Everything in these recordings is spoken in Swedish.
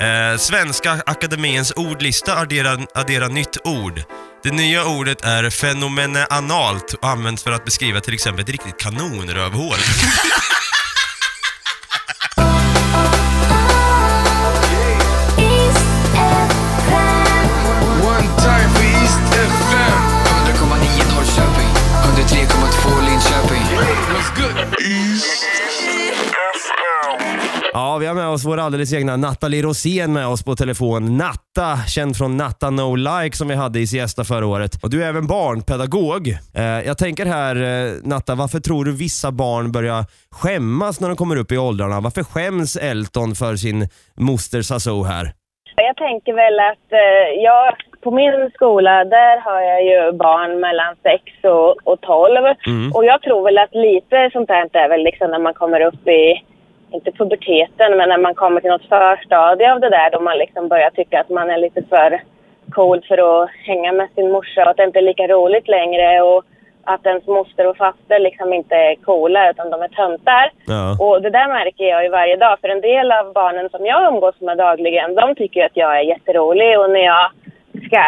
Eh, Svenska Akademiens ordlista adderar, adderar nytt ord. Det nya ordet är fenomenanalt och används för att beskriva till exempel ett riktigt kanonrövhål. har med oss vår alldeles egna Nathalie Rosén med oss på telefon. Natta, känd från Natta No Like som vi hade i Siesta förra året. Och du är även barnpedagog. Eh, jag tänker här, eh, Natta, varför tror du vissa barn börjar skämmas när de kommer upp i åldrarna? Varför skäms Elton för sin moster Sassou här? Jag tänker väl att eh, jag, på min skola, där har jag ju barn mellan 6 och, och 12. Och jag tror väl att lite sånt här är väl liksom när man kommer upp i, inte puberteten, men när man kommer till något förstadie av det där då man liksom börjar tycka att man är lite för cool för att hänga med sin morsa och att det inte är lika roligt längre och att ens moster och faster liksom inte är coola utan de är töntar. Ja. Och det där märker jag ju varje dag. För en del av barnen som jag umgås med dagligen, de tycker att jag är jätterolig. Och när jag ska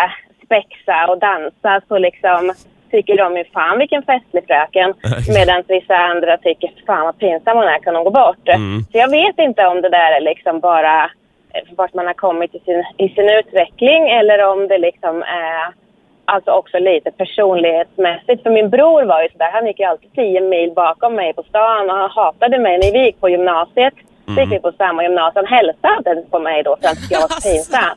spexa och dansa så liksom tycker de ju fan vilken festlig fröken. Medan vissa andra tycker fan vad pinsam hon är, kan hon gå bort? Så jag vet inte om det där är liksom bara eh, vart man har kommit i sin, i sin utveckling eller om det liksom är Alltså också lite personlighetsmässigt. För min bror var ju sådär, han gick ju alltid tio mil bakom mig på stan och han hatade mig. När vi gick på gymnasiet, så gick vi på samma gymnasium. Han hälsade inte på mig då för att jag var pinsam.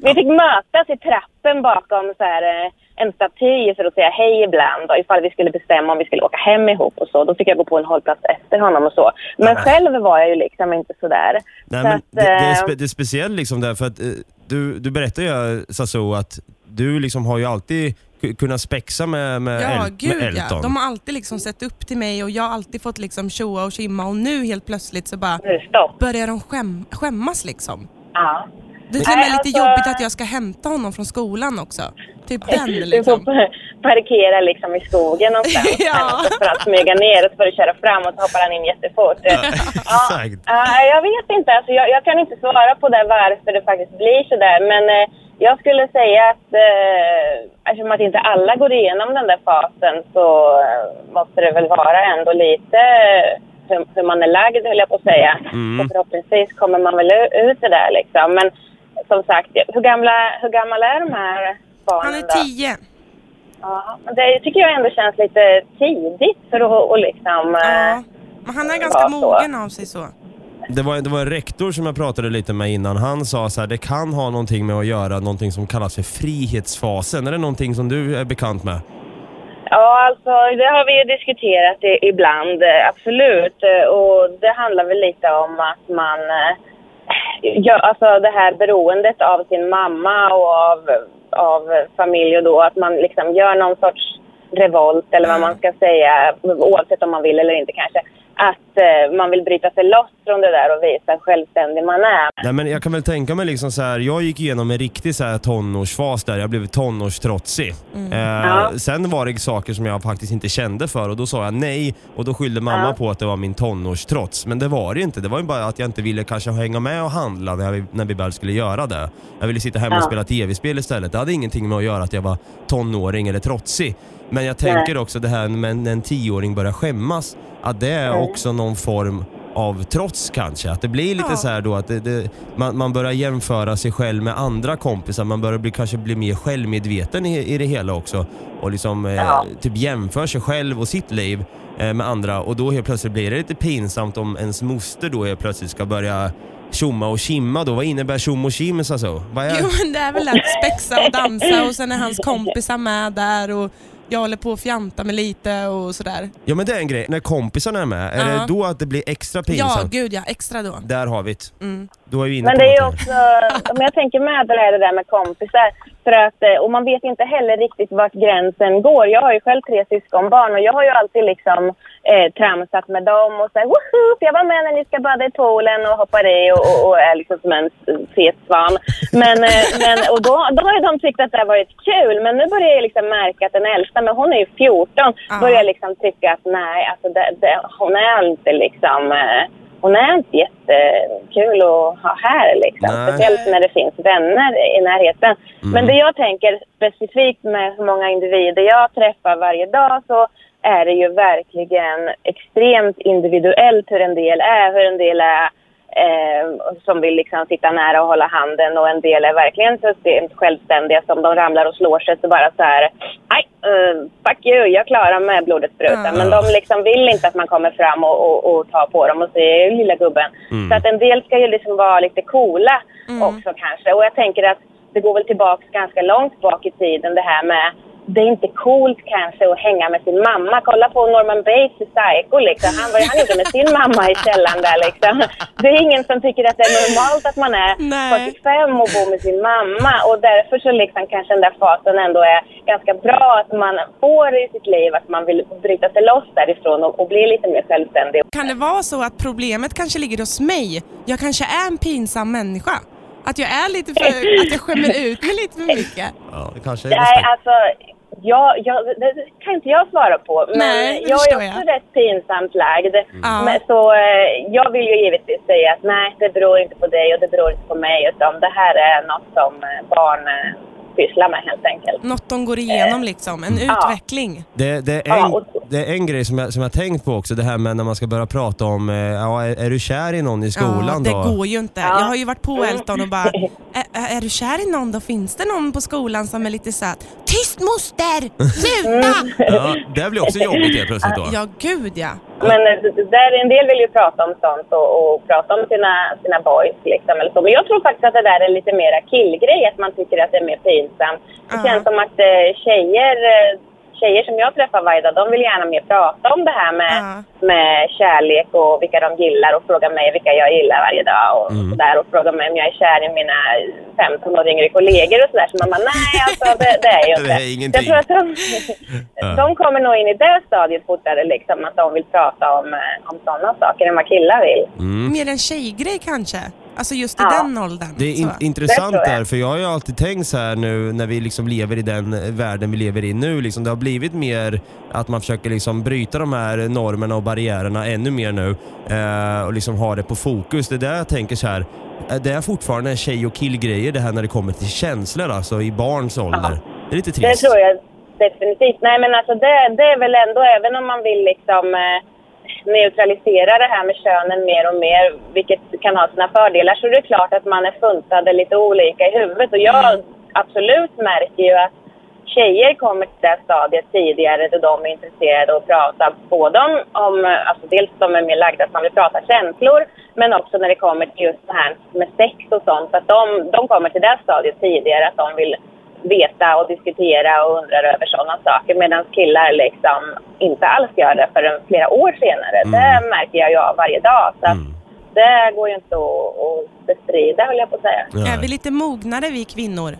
Vi fick mötas i trappen bakom så här, eh, en staty för att säga hej ibland. Och ifall vi skulle bestämma om vi skulle åka hem ihop och så. Då fick jag gå på en hållplats efter honom och så. Men själv var jag ju liksom inte sådär. Nej, Så men att, det, det, är eh, spe, det är speciellt liksom därför att eh, du, du berättar ju Sassou att du liksom har ju alltid ku- kunnat spexa med, med, Ja, El, med gud ja. Elton. De har alltid liksom sett upp till mig och jag har alltid fått liksom tjoa och kimma och nu helt plötsligt så bara Nu börjar de skäm, skämmas liksom. Ja. Det är till och med lite alltså- jobbigt att jag ska hämta honom från skolan också. Typ den Du får liksom. pa- parkera liksom i skogen någonstans Ja. för att smyga ner och så får du köra fram och så hoppar han in jättefort. Exakt. Ja, jag vet inte. Alltså, jag, jag kan inte svara på det varför det faktiskt blir sådär. Men eh, jag skulle säga att eh, eftersom att inte alla går igenom den där fasen så eh, måste det väl vara ändå lite eh, hur, hur man är lagd, höll jag på att säga. Och förhoppningsvis kommer man väl u- ut det där liksom. Men som sagt, hur gamla, hur gamla är de här barnen Han är då? tio. Ja, men det tycker jag ändå känns lite tidigt för att och liksom... Ja. eh, Men han är ganska mogen av sig så. Det var, det var en rektor som jag pratade lite med innan. Han sa så här, det kan ha någonting med att göra någonting som kallas för frihetsfasen. Är det någonting som du är bekant med? Ja, alltså det har vi ju diskuterat i, ibland, eh, absolut. Eh, Och det handlar väl lite om att man... Ja, alltså det här beroendet av sin mamma och av, av familj och då att man liksom gör någon sorts revolt eller vad man ska säga, oavsett om man vill eller inte kanske. Att eh, man vill bryta sig loss från det där och visa hur självständig man är. Nej, men jag kan väl tänka mig liksom så här, jag gick igenom en riktig så här tonårsfas där jag blev tonårstrotsig. Eh, Ja. Sen var det saker som jag faktiskt inte kände för och då sa jag nej och då skyllde mamma Ja. på att det var min tonårstrots. Men det var det ju inte. Det var ju bara att jag inte ville kanske hänga med och handla när vi, när vi väl skulle göra det. Jag ville sitta hemma och Ja. spela tv-spel istället. Det hade ingenting med att göra att jag var tonåring eller trotsig. Men jag tänker också det här med när en tioåring börjar skämmas, att det är också någon form av trots kanske. Att det blir lite Ja. så här då att det, det, man, man börjar jämföra sig själv med andra kompisar. Man börjar bli, kanske bli mer självmedveten i, i det hela också. Och liksom eh, Ja. typ jämför sig själv och sitt liv eh, med andra. Och då helt plötsligt blir det lite pinsamt om ens moster då helt plötsligt ska börja tjomma och kimma då. Vad innebär tjom och kim alltså? Vad är... Jo men det är väl att spexa och dansa och sen är hans kompisar med där och jag håller på att fjanta mig lite och sådär. Ja men det är en grej. När kompisarna är med, är Ja. det då att det blir extra Ja, pinsamt? gud ja. Extra då. Där har vi det. Mm. Då är vi inne Men på det är ju också, om jag tänker med det här, det där med kompisar, För att, eh, och man vet inte heller riktigt vart gränsen går. Jag har ju själv tre syskonbarn och jag har ju alltid liksom eh, tramsat med dem och sagt woho, jag var med när ni ska bada i poolen och hoppar i och, och, och är liksom som en fet svan. Men, eh, men, och då, då har ju de tyckt att det har varit kul. Men nu börjar jag liksom märka att den äldsta, men hon är ju 14, Ja. börjar liksom tycka att nej, alltså det, det, hon är inte liksom eh, hon är inte jättekul att ha här liksom. Nej. Speciellt när det finns vänner i närheten. Men det jag tänker specifikt med hur många individer jag träffar varje dag så är det ju verkligen extremt individuellt hur en del är, hur en del är eh, som vill liksom sitta nära och hålla handen och en del är verkligen så självständiga som de ramlar och slår sig så bara så här, nej, uh, fuck you, jag klarar med blodet sprutar. Ja. Men de liksom vill inte att man kommer fram och, och, och tar på dem och säger lilla gubben. Så att en del ska ju liksom vara lite coola också kanske. Och jag tänker att det går väl tillbaka ganska långt bak i tiden det här med det är inte coolt kanske att hänga med sin mamma. Kolla på Norman Bates i Psycho liksom. Han, vad han gjorde med sin mamma i källaren där liksom. Det är ingen som tycker att det är normalt att man är Nej. 45 och bor med sin mamma. Och därför så liksom kanske den där fasen ändå är ganska bra att man får i sitt liv att man vill bryta sig loss därifrån och, och bli lite mer självständig. Kan det vara så att problemet kanske ligger hos mig? Jag kanske är en pinsam människa. Att jag är lite för, att jag skämmer ut mig lite för mycket. Ja, det kanske är Nej, alltså, jag, jag, det kan inte jag svara på. Men Nej, jag är också jag. rätt pinsamt lagd. Ja. Men, så eh, jag vill ju givetvis säga att nej, det beror inte på dig och det beror inte på mig. Utan det här är något som barn eh, pysslar med helt enkelt. Något de går igenom liksom, en Ja. utveckling. Det, det, är en, det är en grej som jag, som jag tänkt på också, det här med när man ska börja prata om, eh, ja, är, är du kär i någon i skolan ja, det då? går ju inte. Ja. Jag har ju varit på Elton och bara, är, är du kär i någon då? Finns det någon på skolan som är lite söt? Tyst moster! Sluta! Ja, det blir också jobbigt helt plötsligt då. Ja, gud ja. Men eh, där, en del vill ju prata om sånt och, och prata om sina, sina boys. Liksom, eller så. Men jag tror faktiskt att det där är lite mera killgrej, att man tycker att det är mer pinsamt. Det känns som att eh, tjejer, eh, tjejer som jag träffar varje dag, de vill gärna mer prata om det här med, Ja. med kärlek och vilka de gillar och fråga mig vilka jag gillar varje dag och Mm. sådär. Och fråga mig om jag är kär i mina 15 år yngre kollegor och sådär. Så man bara, nej alltså det, det är ju Det inte. är ingenting. Jag tror att de, Ja. de kommer nog in i det stadiet fortare liksom, att de vill prata om, eh, om sådana saker än vad killar vill. Mer en tjejgrej kanske? Alltså just i Ja. den åldern. Det är in, så. intressant Det där, för jag har ju alltid tänkt så här nu när vi liksom lever i den eh, världen vi lever i nu. Liksom, det har blivit mer att man försöker liksom bryta de här normerna och barriärerna ännu mer nu eh, och liksom ha det på fokus. Det är där jag tänker så här. eh, Det är fortfarande tjej och killgrejer det här när det kommer till känslor alltså i barns ålder. Det är lite Det trist. tror jag definitivt. Nej men alltså det, det är väl ändå, även om man vill liksom eh, neutralisera det här med könen mer och mer, vilket kan ha sina fördelar, så är det klart att man är funtade lite olika i huvudet. Och jag absolut märker ju att tjejer kommer till det stadiet tidigare då de är intresserade av att prata både om, om alltså dels de är mer lagda att man vill prata känslor, men också när det kommer till just det här med sex och sånt. Att de, de kommer till det stadiet tidigare, att de vill veta och diskutera och undrar över sådana saker medan killar liksom inte alls gör det förrän flera år senare. Det märker jag ju av varje dag. Så Mm. det går ju inte att, bestrida höll jag på att säga. Ja. Är vi lite mognare vi kvinnor?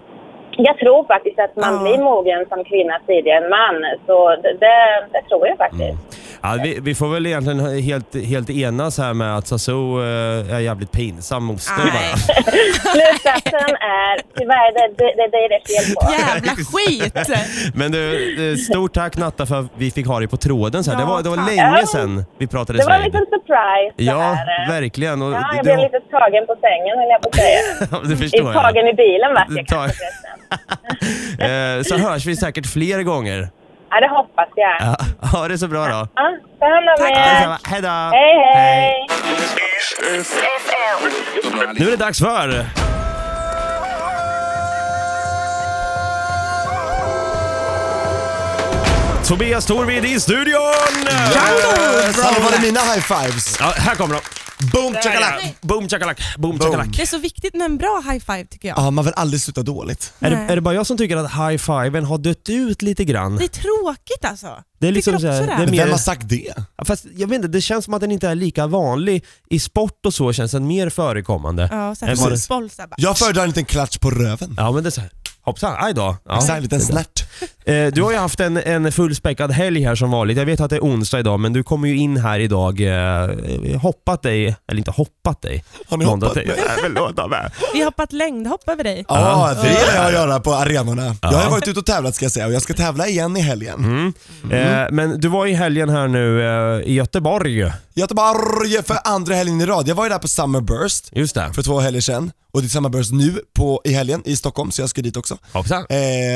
Jag tror faktiskt att man Ja. blir mogen som kvinna tidigare än man. Så det, det, det tror jag faktiskt. Mm. Ja, vi, vi får väl egentligen helt, helt enas här med att Sassou eh, är jävligt pinsam moster Nej. bara. Slutsatsen är tyvärr det, det, det, det är det fel på. Jävla skit! Men du, eh, stort tack Natta för att vi fick ha dig på tråden. Så här. Ja, det var, det var länge sedan vi pratade Det var en liten surprise Ja, här. verkligen. Och Ja, det- jag blev lite tagen på sängen höll jag på att säga. det I, förstår jag. tagen i bilen vart jag Ta- kanske förresten. Eh, Så hörs vi säkert fler gånger. Ja, det hoppas jag. Ja, ha det så bra då. Ja, ta hand om Tack er. Hej då! Hej, hej. Nu är det dags för... Tobias Torvid i studion! Hallå, var är mina high fives? Ja, här kommer de. Boom chakalak! Boom chakalak, boom chakalak. Det är så viktigt med en bra high five tycker jag. Ja, man vill aldrig sluta dåligt. Är det, Nej. är det bara jag som tycker att high-fiven har dött ut lite grann? Det är tråkigt alltså. Det är liksom Tycker också det är mer- Vem har sagt det? Ja, Fast jag vet inte, det känns som att den inte är lika vanlig. I sport och så känns den mer förekommande. Ja, så Än vad det- fotboll bara. Jag föredrar en liten klatsch på röven. Ja men det är så här. Hoppsan, aj då. Ja. Exakt, en liten snärt. Eh, du har ju haft en, en fullspäckad helg här som vanligt. Jag vet att det är onsdag idag, men du kommer ju in här idag, eh, hoppat dig, eller inte hoppat dig. Har ni hoppat med? Nej, förlåt. Vi har hoppat längdhopp över dig. Ja, det gillar jag att göra på arenorna. Jag har varit ute och tävlat ska jag säga och jag ska tävla igen i helgen. Eh, men du var i helgen här nu eh, i Göteborg. Göteborg för andra helgen i rad. Jag var ju där på Summerburst Just det. för två helger sedan och det är Summerburst nu på, i helgen i Stockholm så jag ska dit också. Hoppsan.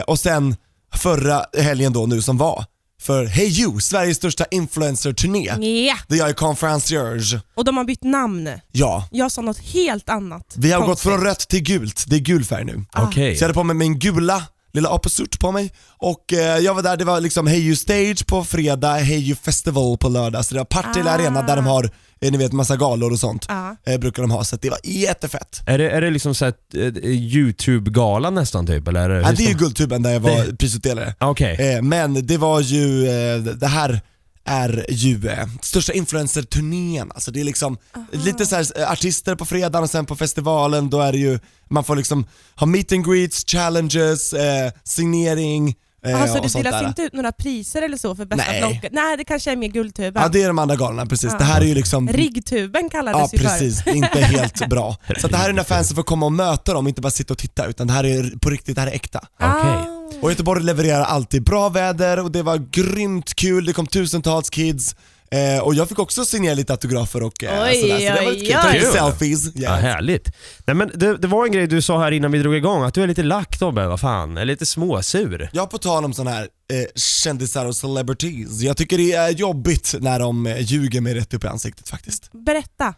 Och sen förra helgen då nu som var för Hey You, Sveriges största influencer-turné. Ja. Där jag är konferencier. Och de har bytt namn. Ja, Jag sa något helt annat. vi har gått Konstigt. från rött till gult. Det är gul färg nu. Okej. Så jag hade på mig min gula lilla opposite på mig och eh, jag var där, det var liksom Hey You Stage på fredag, Hey You Festival på lördag. Så det var Partille Ah. Arena där de har, eh, ni vet massa galor och sånt. Ja. Eh, brukar de ha, så det var jättefett. Är det, är det liksom så här, eh, YouTube-gala nästan typ? Eller? Ja, det är ju Guldtuben där jag var prisutdelare. Okej. Eh, men det var ju, eh, det här är ju eh, största influencer-turnén. Alltså det är liksom lite så här, eh, artister på fredagen och sen på festivalen då är det ju, man får liksom ha meet and greets, challenges, eh, signering eh, Alltså och det sånt delas inte ut några priser eller så för bästa Nej. Nej, det kanske är mer Guldtuben. Ja det är de andra galorna, precis. Det här är ju liksom Riggtuben Ja kallades ju precis, är inte helt bra. Så att det här är när fansen får komma och möta dem, inte bara sitta och titta utan det här är på riktigt, det här är äkta. förr. Och Göteborg levererar alltid bra väder och det var grymt kul, det kom tusentals kids eh, och jag fick också signera lite autografer och eh, Oj, sådär, så det var oj, lite kul. Ta lite oj. selfies. Ja, härligt. Nej, men det, det var en grej du sa här innan vi drog igång, att du är lite lack Tobbe, vad fan? Är lite småsur. Jag på tal om sådana här eh, kändisar och celebrities, jag tycker det är jobbigt när de eh, ljuger mig rätt upp i ansiktet faktiskt. Berätta.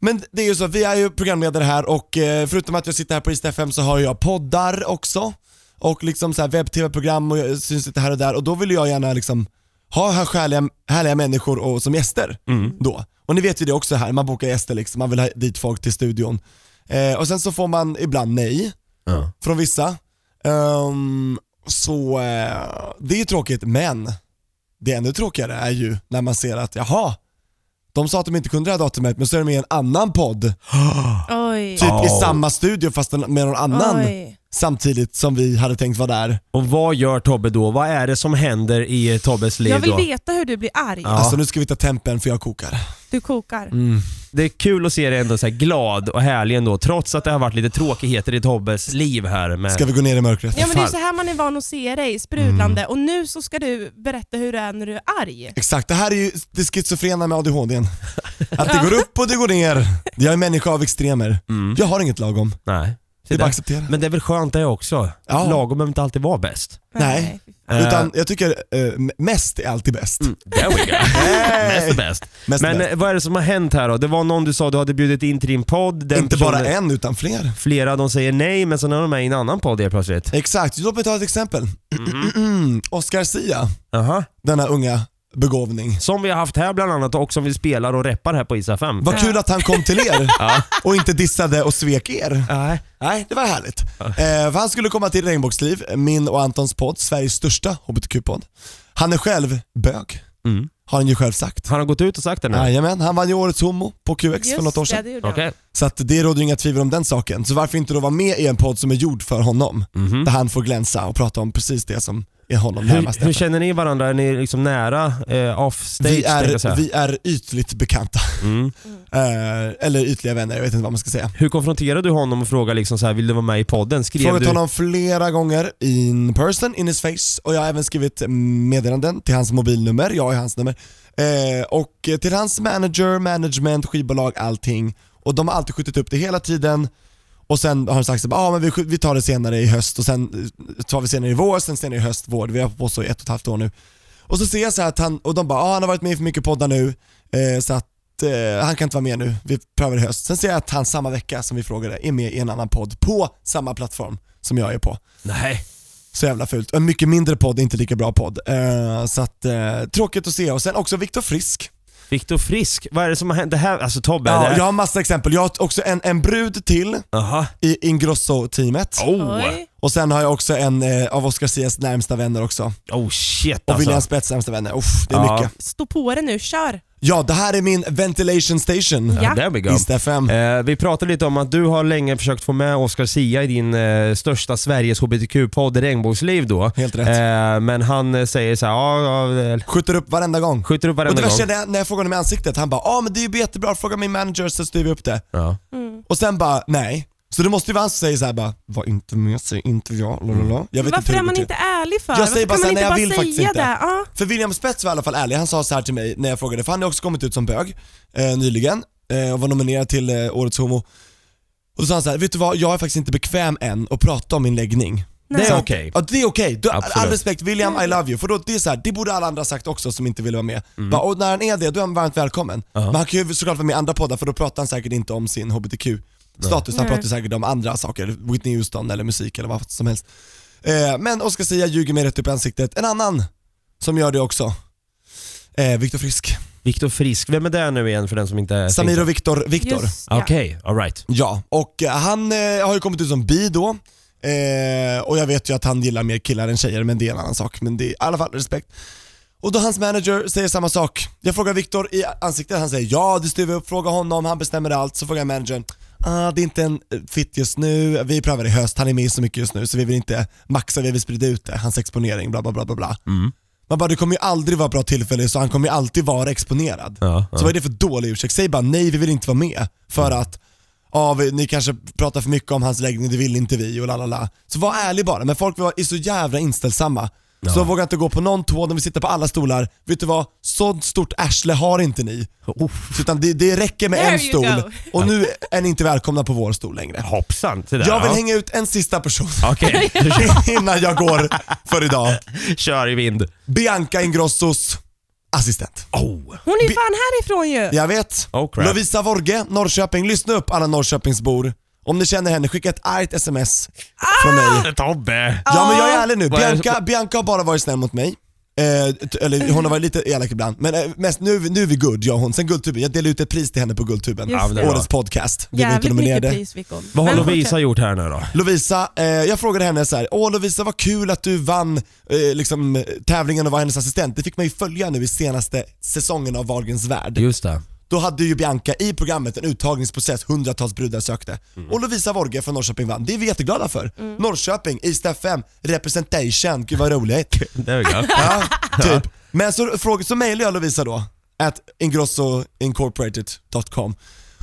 Men det är ju så, vi är ju programledare här och eh, förutom att jag sitter här på East FM så har jag poddar också och liksom så här webb-tv-program och jag syns lite här och där och då vill jag gärna liksom ha här härliga, härliga människor och, som gäster då. Och ni vet ju det också här, man bokar gäster liksom, man vill ha dit folk till studion. Eh, och sen så får man ibland nej Ja. från vissa. Ehm, så eh, det är ju tråkigt men det ännu tråkigare är ju när man ser att jaha, de sa att de inte kunde det här datumet men så är de med i en annan podd, Oj. typ i samma studio fast med någon annan Oj. Samtidigt som vi hade tänkt vara där. Och vad gör Tobbe då? Vad är det som händer i Tobbes liv Jag vill då? veta hur du blir arg. Alltså nu ska vi ta tempen för jag kokar. Du kokar. Mm. Det är kul att se dig ändå så här glad och härlig ändå, trots att det har varit lite tråkigheter i Tobbes liv här. Med... Ska vi gå ner i mörkret? Ja men det är så här man är van att se dig, sprudlande. Och nu så ska du berätta hur det är när du är arg. Exakt, det här är ju det schizofrena med ADHD. Att det går upp och det går ner. Jag är människa av extremer. Jag har inget lagom. Nej. Det bara att acceptera. Men det är väl skönt det också? Ja. Lagom behöver inte alltid vara bäst. Nej. Eh. Utan jag tycker eh, mest är alltid bäst. There we go. Mest är bäst. Mest är Men bäst. eh, vad är det som har hänt här då? Det var någon du sa du hade bjudit in till din podd. Den Inte bara en utan fler. Flera de säger nej, men sen är de med i en annan podd helt plötsligt. Exakt, låt mig ta ett exempel. Oscar Sia, Aha. denna unga begåvning. Som vi har haft här bland annat och som vi spelar och reppar här på Isa 5. Vad kul att han kom till er och inte dissade och svek er. Nej. Nej, det var härligt. Eh, för han skulle komma till Regnbågsliv, min och Antons podd, Sveriges största HBTQ-podd. Han är själv bög, Mm. har han ju själv sagt. Han har gått ut och sagt det nu? Jajamän, han vann ju årets homo på QX för något år sedan. det gjorde Okej. Så att det råder inga tvivel om den saken. Så varför inte då vara med i en podd som är gjord för honom? Mhm. Där han får glänsa och prata om precis det som är honom närmast. Hur, hur känner ni varandra? Är ni liksom nära eh, offstage? vi, är, vi är ytligt bekanta. Mm. Eh, eller ytliga vänner, jag vet inte vad man ska säga. Hur konfronterade du honom och frågade liksom så här, vill du vara med i podden? Skrev Frågat du... honom flera gånger in person, in his face och jag har även skrivit meddelanden till hans mobilnummer, jag har hans nummer. Eh, och till hans manager, management, skivbolag, allting. Och de har alltid skjutit upp det hela tiden och sen har de sagt att ah, men vi, vi tar det senare i höst och sen eh, tar vi senare i vår, sen senare i höst, vår. Vi har på så i ett och ett halvt år nu. Och så ser jag så här att han, och de bara ah, han har varit med i för mycket poddar nu eh, så att eh, han kan inte vara med nu, vi prövar i höst. Sen ser jag att han samma vecka som vi frågade är med i en annan podd på samma plattform som jag är på. Nej. Så jävla fult. En mycket mindre podd, inte lika bra podd. Eh, så att, eh, tråkigt att se. Och sen också Viktor Frisk. Viktor Frisk, vad är det som har hänt? Det här, alltså Tobbe, det Ja, här... jag har massa exempel. Jag har också en, en brud till Aha. i Ingrosso-teamet. Oh. Oj. Och sen har jag också en eh, av Oscar Sias närmsta vänner också. oh shit Och alltså. William Spets närmsta vänner. Uff, det är Ja. mycket. Stå på det nu, kör! Ja, det här är min ventilation station. Ja. There we go. East FM. Eh, vi pratade lite om att du har länge försökt få med Oscar Sia i din eh, största Sveriges HBTQ-podd Regnbågsliv då. Helt rätt. Eh, men han eh, säger så här, ja, ja, eh, Skjuter upp varenda gång. skjuter upp Och varenda det värsta gång. är när- jag frågar honom i ansiktet, han bara ja ah, men det är ju jättebra, fråga min manager så styr vi upp det. Ja. Och sen bara nej. Så det måste ju vara han som säger såhär bara, var inte med, säg inte ja, lalala. Jag vet Varför inte hur är det man inte ärlig för? Jag säger bara kan man så här, inte nej, jag bara vill säga faktiskt inte. det? Ja. För William Spets var i alla fall ärlig, han sa så här till mig när jag frågade, för han har också kommit ut som bög eh, nyligen eh, och var nominerad till eh, Årets Homo. Och då sa han så här, vet du vad, jag är faktiskt inte bekväm än att prata om min läggning. Det är Så- okej. Ja det är okej, Du- all respekt William, I love you. För då, det är så här, det borde alla andra sagt också som inte ville vara med. Mm. Bara, och när han är det, då är han varmt välkommen. Men han kan ju såklart vara med i andra poddar för då pratar han säkert inte om sin HBTQ-status, han pratar säkert om andra saker, Whitney Houston eller musik eller vad som helst. Eh, men Oscar Sia ljuger mig rätt upp i ansiktet. En annan som gör det också, eh, Viktor Frisk. Viktor Frisk, vem är det nu igen för den som inte Samir och Viktor, Viktor. Just, ja. Okej, alright. Ja, och eh, han eh, har ju kommit ut som bi då. Eh, och jag vet ju att han gillar mer killar än tjejer, men det är en annan sak. Men det är i alla fall respekt. Och då hans manager säger samma sak. Jag frågar Viktor i ansiktet, han säger ja det styr vi upp, fråga honom, han bestämmer allt. Så frågar jag managern, ah, det är inte en eh, fit just nu, vi prövar i höst, han är med så mycket just nu så vi vill inte maxa, vi vill sprida ut det, hans exponering, bla bla bla bla bla. Man bara, det kommer ju aldrig vara bra tillfälle så han kommer ju alltid vara exponerad. Ja, ja. Så vad är det för dålig ursäkt? Säg bara nej, vi vill inte vara med. För att ja, vi, ni kanske pratar för mycket om hans läggning, det vill inte vi och lalala. Så var ärlig bara, men folk är så jävla inställsamma. Så våga inte gå på någon tå, de vill sitta på alla stolar. Vet du vad? Så stort arsle har inte ni. Utan det, det räcker med There en stol och nu är ni inte välkomna på vår stol längre. Hoppsan, det där. Jag vill ja. hänga ut en sista person Okej, innan jag går för idag. kör i vind. Bianca Ingrossos assistent. Oh. Hon är fan härifrån ju. Jag vet. Oh, crap. Lovisa Vorge, Norrköping. Lyssna upp alla Norrköpingsbor. Om ni känner henne, skicka ett argt sms från mig. Tobbe! Ja men jag är ärlig nu, Bianca, Bianca har bara varit snäll mot mig. Eh, eller hon har varit lite elak ibland, men eh, mest nu, nu är vi good, jag och hon. Sen Guldtuben, jag delade ut ett pris till henne på Guldtuben. Just det. Årets podcast. Vi var inte Jävligt mycket nominerade. pris fick hon. Vad har Men Lovisa fortsätt. gjort här nu då? Lovisa, eh, jag frågade henne så här: åh Lovisa vad kul att du vann eh, liksom, tävlingen och var hennes assistent. Det fick man ju följa nu i senaste säsongen av Wahlgrens värld. Just det. Då hade ju Bianca i programmet en uttagningsprocess, hundratals brudar sökte. Och Lovisa Vorge från Norrköping vann, det är vi jätteglada för. Norrköping, East FM, representation, gud vad roligt. There we go. Ja, typ. Men så, så mejlade jag Lovisa då, at ingrossoincorporated.com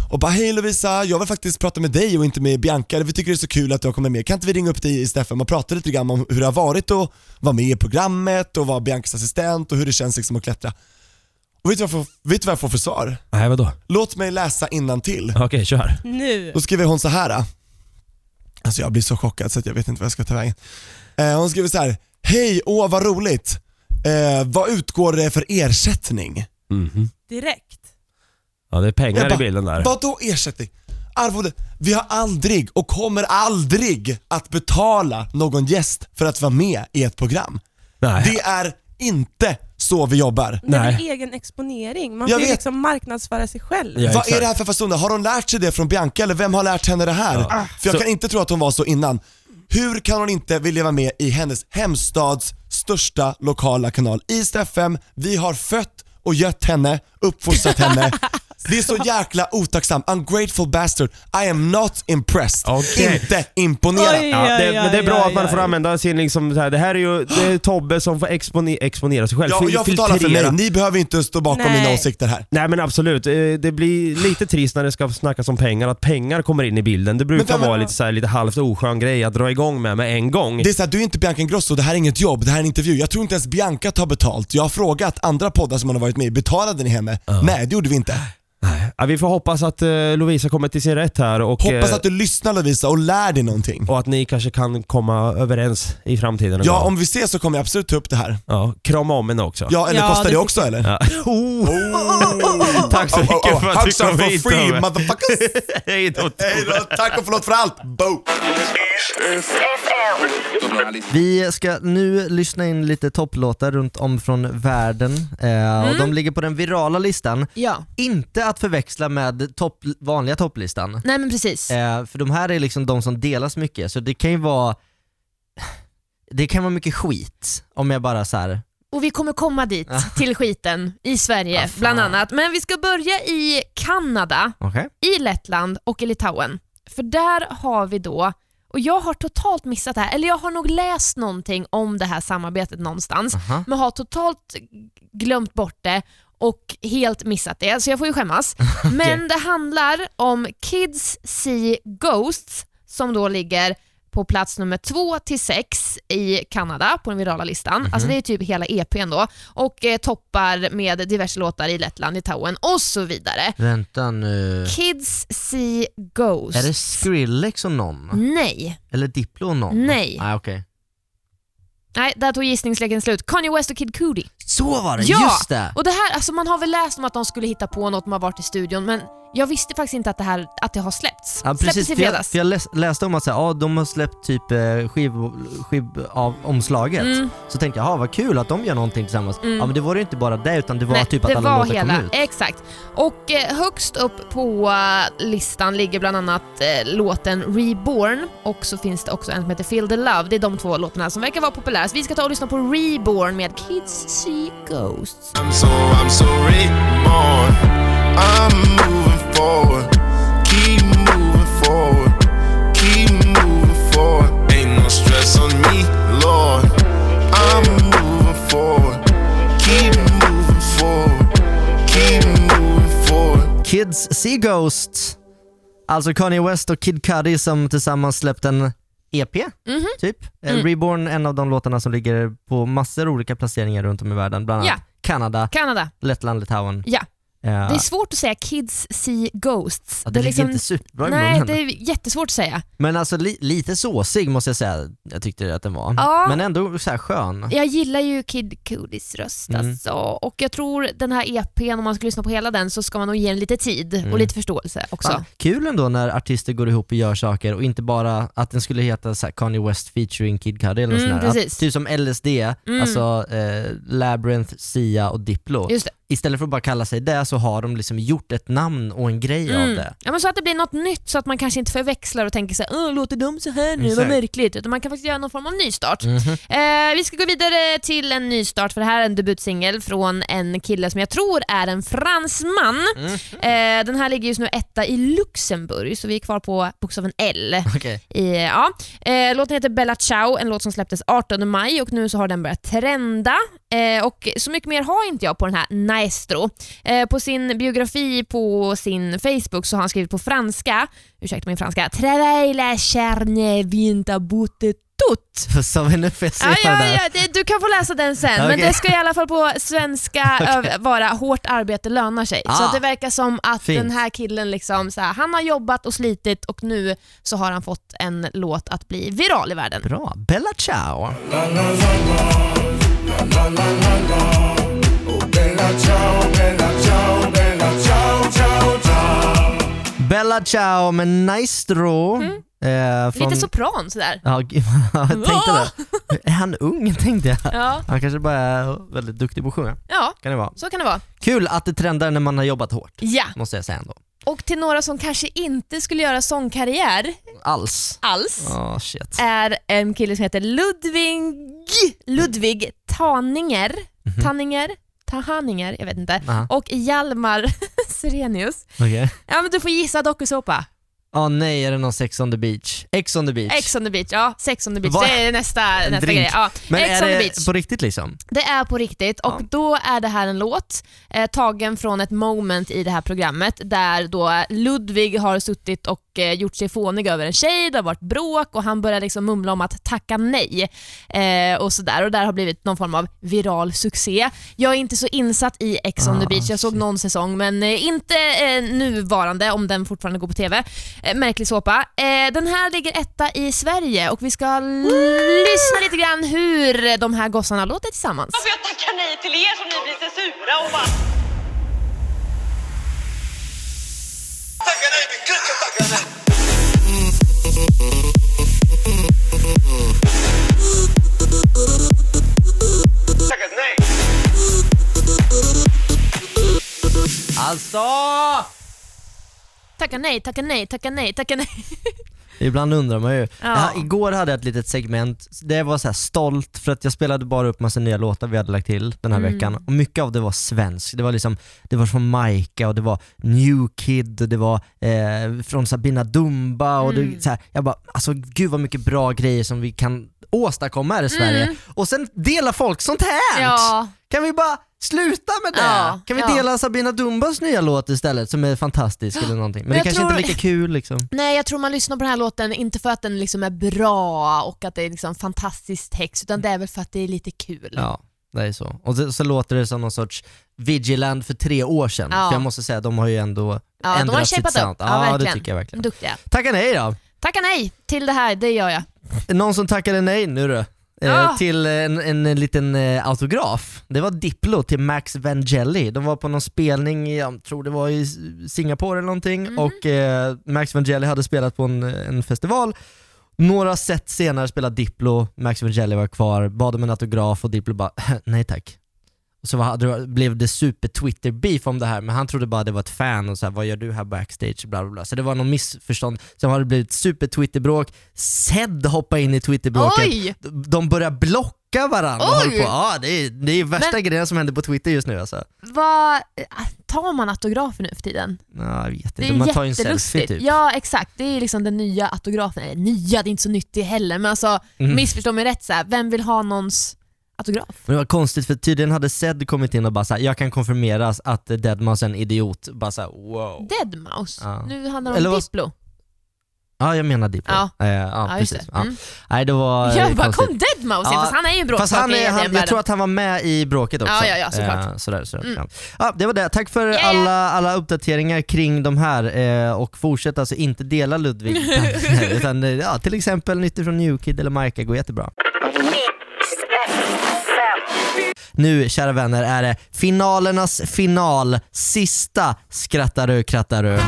och bara hej Lovisa, jag vill faktiskt prata med dig och inte med Bianca, vi tycker det är så kul att du har kommit med. Kan inte vi ringa upp dig i Steffen och prata lite grann om hur det har varit att vara med i programmet och vara Biancas assistent och hur det känns liksom att klättra. Och vet du vad jag får, vet du vad jag får för svar? Nej, vadå? Låt mig läsa till. Okej, kör. Nu. Då skriver hon så här. Alltså jag blir så chockad så att jag vet inte vad jag ska ta vägen. Eh, hon skriver så här. Hej, åh vad roligt. Eh, vad utgår det för ersättning? Direkt. Ja, det är pengar Jag i bara, bilden där. Vadå ersättning? Arvode. Vi har aldrig och kommer aldrig att betala någon gäst för att vara med i ett program. Nej. Det är inte så vi jobbar. Det är Nej. egen exponering. Man Jag får ju vet. liksom marknadsföra sig själv. Ja, Vad exakt. är det här för fasoner? Har hon lärt sig det från Bianca eller vem har lärt henne det här? För jag Så- kan inte tro att hon var så innan. Hur kan hon inte vilja vara med i hennes hemstads största lokala kanal? East FM, vi har fött och gött henne, uppfostrat henne. Det är så jäkla otacksamt. Ungrateful bastard. I am not impressed. Okej. Inte imponerad. Oj. Ja, det, men det är bra aj, att man får använda sin liksom så här, det här är ju det är Tobbe som får expone, exponera sig själv. Ja, jag får tala för mig, ni behöver inte stå bakom Nej. mina åsikter här. Nej men absolut, Eh, det blir lite trist när det ska snackas om pengar, att pengar kommer in i bilden. Det brukar Men vem- vara lite, så här, lite halvt oskön grej att dra igång med med en gång. Det är såhär, du är inte Bianca Ingrosso, det här är inget jobb, det här är en intervju. Jag tror inte ens Bianca tar betalt. Jag har frågat andra poddar som hon har varit med i, betalade ni henne? Nej, det gjorde vi inte. Ja, vi får hoppas att uh, Lovisa kommer till sin rätt här och, Hoppas eh, att du lyssnar Lovisa och lär dig någonting. och att ni kanske kan komma överens i framtiden. Ja, gång. om vi ses så kommer jag absolut ta upp det här. ja, krama om henne också. Ja, eller Ja, kostar det, det också eller? Ja. Oh. Tack så mycket för att du Hugs are kom for hit free Tobbe. motherfuckers! Hej då Hej då, tack och förlåt för allt! Bo! Vi ska nu lyssna in lite topplåtar runt om från världen eh, och de ligger på den virala listan. Ja, Inte att förväxla med topp, vanliga topplistan. nej men precis. Eh, för de här är liksom de som delas mycket, så det kan ju vara det kan vara mycket skit om jag bara så här och vi kommer komma dit, till skiten i Sverige Ah, bland annat. Men vi ska börja i Kanada, Okej. i Lettland och i Litauen. För där har vi då, och jag har totalt missat det här, eller jag har nog läst någonting om det här samarbetet någonstans, Aha. men har totalt glömt bort det och helt missat det, så jag får ju skämmas. Men det handlar om Kids See Ghosts som då ligger på plats nummer två till sex i Kanada på den virala listan. Alltså det är typ hela EPn då. Och eh, toppar med diverse låtar i Lettland, Litauen och så vidare. Vänta nu. Kids See Ghosts. Är det Skrillex och någon? Nej. Eller Diplo och någon? Nej. Nej okej. Nej, där tog gissningsleken slut. Kanye West och Kid Cudi. Så var det, Ja! just det! Och det här, alltså man har väl läst om att de skulle hitta på något, de har varit i studion, men jag visste faktiskt inte att det här att det har släppts. Ja, precis, Släpptes i för jag, fredags. för jag läs, läste om att så här, ja, de har släppt typ eh, skiv, skiv av omslaget. Mm. Så tänkte jag, ja, vad kul att de gör någonting tillsammans. Ja men det var ju inte bara det utan det var Nej, typ att det alla var låtar hela, kom ut. Exakt. Och eh, högst upp på eh, listan ligger bland annat eh, låten Reborn och så finns det också en som heter Feel the Love. Det är de två låtarna som verkar vara populärast. Vi ska ta och lyssna på Reborn med Kids See Ghosts. I'm so, I'm so reborn. I'm moving forward. Keep moving forward. Keep moving forward. Ain't no stress on me, Lord. I'm moving forward. Keep moving forward. Keep moving forward. Kids See Ghost. Alltså Kanye West och Kid Cudi som tillsammans släppt en EP, Mhm. typ. Eh, Mm. Reborn, en av de låtarna som ligger på massor olika placeringar runt om i världen. Bland annat Ja. Kanada, Kanada. Lettland, Litauen. Ja. Det är svårt att säga Kids See Ghosts. ja, det, ligger liksom- inte superbra i Nej, det är jättesvårt att säga. Men alltså li, lite såsig måste jag säga, jag tyckte att den var. Ja. Men ändå så här skön. Jag gillar ju Kid Cudis röst Mm. alltså. och jag tror den här EPn, om man ska lyssna på hela den, så ska man nog ge den lite tid Mm. och lite förståelse också. Fan, kul ändå när artister går ihop och gör saker och inte bara att den skulle heta så Kanye West featuring Kid Cudi eller något Mm, sånt där. Att, typ som LSD, Mm. alltså eh, Labyrinth, Sia och Diplo. Just det. Istället för att bara kalla sig det så har de liksom gjort ett namn och en grej av Mm. det. Ja, men så att det blir något nytt så att man kanske inte förväxlar och tänker så här, "Åh, låter de så här nu, vad märkligt. Utan man kan faktiskt göra någon form av nystart. Mhm. Eh, vi ska gå vidare till en nystart för det här är en debutsingel från en kille som jag tror är en fransman. Mm. Eh, den här ligger just nu etta i Luxemburg så vi är kvar på bokstaven L. Okej. I, ja. eh, låten heter Bella Ciao, en låt som släpptes 18 maj och nu så har den börjat trenda. Eh, och Så mycket mer har inte jag på den här Naestro. Eh, på sin biografi på sin Facebook så har han skrivit på franska, ursäkta min franska, Travail la charne vinta så vill jag se Ja, ja, ja, det, du kan få läsa den sen, men Okej. det ska i alla fall på svenska ö- vara hårt arbete lönar sig. Så Ah. att det verkar som att Fint. den här killen, liksom, så här, han har jobbat och slitit och nu så har han fått en låt att bli viral i världen. Bra, Bella Ciao. Bella Ciao med Naistro. Eh, från... Mm. Lite sopran sådär. Ja, jag tänkte det. Är han ung tänkte jag. Ja. Han kanske bara är väldigt duktig på att sjunga. ja, Kan det vara. så kan det vara. Kul att det trendar när man har jobbat hårt, Ja, måste jag säga ändå. Och till några som kanske inte skulle göra sångkarriär Alls. alls Åh shit. är en kille som heter Ludvig, Ludvig Taninger, Tanninger, Tahaninger, jag vet inte, Aha. och Hjalmar Serenius. Okej. Ja men du får gissa dokusåpa. Ja nej, är det någon Sex on the beach? X on the beach? Ex on the beach, ja. Sex on the beach, Va? det är nästa, nästa drink. grej. Ja. Men Ex är on the det beach. på riktigt liksom? Det är på riktigt och Ja. då är det här en låt eh, tagen från ett moment i det här programmet där då Ludvig har suttit och eh, gjort sig fånig över en tjej, det har varit bråk och han börjar liksom mumla om att tacka nej eh, och sådär och där har blivit någon form av viral succé. Jag är inte så insatt i Ex on the Ah, beach, jag såg någon säsong men eh, inte eh, nuvarande om den fortfarande går på TV. Eh, märklig såpa. Den här ligger etta i Sverige och vi ska lyssna lite grann hur de här gossarna låter tillsammans. Varför jag tackar nej till er som ni blir så sura och bara... Alltså! Tacka nej, tacka nej, tacka nej, tacka nej. Ibland undrar man ju. Ja. Ja, igår hade jag ett litet segment, det jag var så här stolt för att jag spelade bara upp massa nya låtar vi hade lagt till den här Mm. veckan och mycket av det var svenskt. Det var liksom, det var från Maika och det var New Kid och det var eh, från Sabina Dumba och Mm. det, så här, jag bara, alltså gud vad mycket bra grejer som vi kan åstadkomma här i Sverige. Och sen delar folk sånt här! Mm. Ja, Kan vi bara sluta med det? Ja, kan vi ja. dela Sabina Dumbas nya låt istället som är fantastisk eller någonting? Men, Men det kanske tror- inte är lika kul liksom. nej jag tror man lyssnar på den här låten inte för att den liksom är bra och att det är liksom fantastisk text utan det är väl för att det är lite kul. Ja, det är så. Och så, så låter det som någon sorts Vigiland för tre år sedan. Ja. För jag måste säga, de har ju ändå Ja, de ändrat har sitt sound. Ja, Ja, det verkligen. tycker jag verkligen. Duktiga. Tacka nej då. Tacka nej till det här, det gör jag. Någon som tackade nej nu då? Eh, Ja. till en, en, liten eh, autograf. Det var Diplo till Max Vangelli. De var på någon spelning, jag tror det var i Singapore eller någonting Mhm. och eh, Max Vangelli hade spelat på en, en festival. Några set senare spelade Diplo, Max Vangelli var kvar, bad om en autograf och Diplo bara nej tack. Och så var, blev det super Twitter beef om det här men han trodde bara det var ett fan och så här, vad gör du här backstage? Bla, bla, bla. Så det var någon missförstånd. Sen har det blivit super Twitter-bråk. Zed hoppade in i Twitter-bråket Oj! de börjar blocka varandra Oj! på. Ja, det är, det är värsta Men- grejen som händer på Twitter just nu alltså. Vad, tar man autografer nu för tiden? Ja, jag vet Det inte, är man tar ju en selfie typ. Ja exakt, det är liksom den nya autografen. Eller nya, det är inte så nytt det heller men alltså Mhm. missförstå mig rätt så här. vem vill ha någons autograf? Men det var konstigt för tydligen hade Zed kommit in och bara såhär, jag kan konfirmeras att Deadmau5 är en idiot. Bara såhär wow. Deadmau5? Ja. Nu handlar det Eller om vad- Diplo. Ja, jag menar Diplo. Ja. Eh, ja, Ja, just precis. det. Ja. Mm. Nej, det var eh, Jag bara, konstigt. kom Deadmau5 Ja, fast han är ju en Fast han är, i han, jag tror att han var med i bråket också. Ja, ja, ja, såklart. Eh, sådär, sådär. Mm. Ja. Ja, det var det. Tack för Yeah. alla, alla uppdateringar kring de här eh, och fortsätt alltså inte dela Ludvig. utan, utan eh, ja, till exempel nytt från Newkid eller Marka går jättebra. Nu kära vänner är det finalernas final, sista Skrattar du krattar du.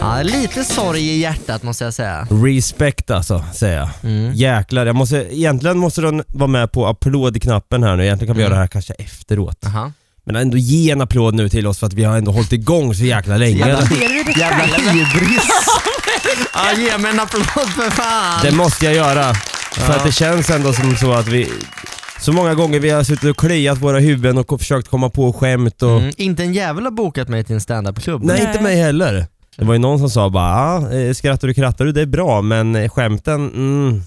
Ja, lite sorg i hjärtat måste jag säga. Respect alltså, säger jag. Mm. Jäklar, jag måste, egentligen måste den vara med på applådknappen här nu. Egentligen kan vi Mm. göra det här kanske efteråt. Aha. Men ändå ge en applåd nu till oss för att vi har ändå hållit igång så jäkla länge. Jävla, hybris. ja, ge mig en applåd för fan. Det måste jag göra. För Ja. att det känns ändå som så att vi... Så många gånger vi har suttit och kliat våra huvuden och försökt komma på skämt och... Mm, inte en jävel har bokat mig till en standup-klubb. Nej, Nej. inte mig heller. Det var ju någon som sa bara, ah, eh, skrattar du krattar du, det är bra men skämten, mm,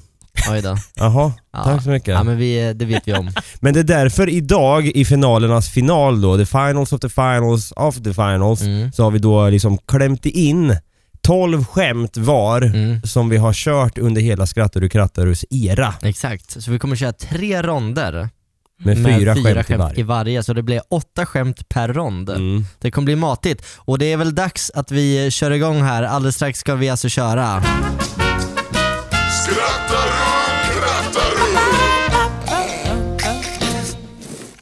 Oj då. jaha, Ja. tack så mycket. Ja men vi, det vet vi om. Men det är därför idag i finalernas final då, the finals of the finals of the finals, Mm. så har vi då liksom klämt in 12 skämt var Mm. som vi har kört under hela Skrattar du krattarus era. Exakt, så vi kommer köra tre ronder Med fyra skämt i varje. så det blir åtta skämt per rond. Mm. Det kommer bli matigt. Och det är väl dags att vi kör igång här. Alldeles strax ska vi alltså köra.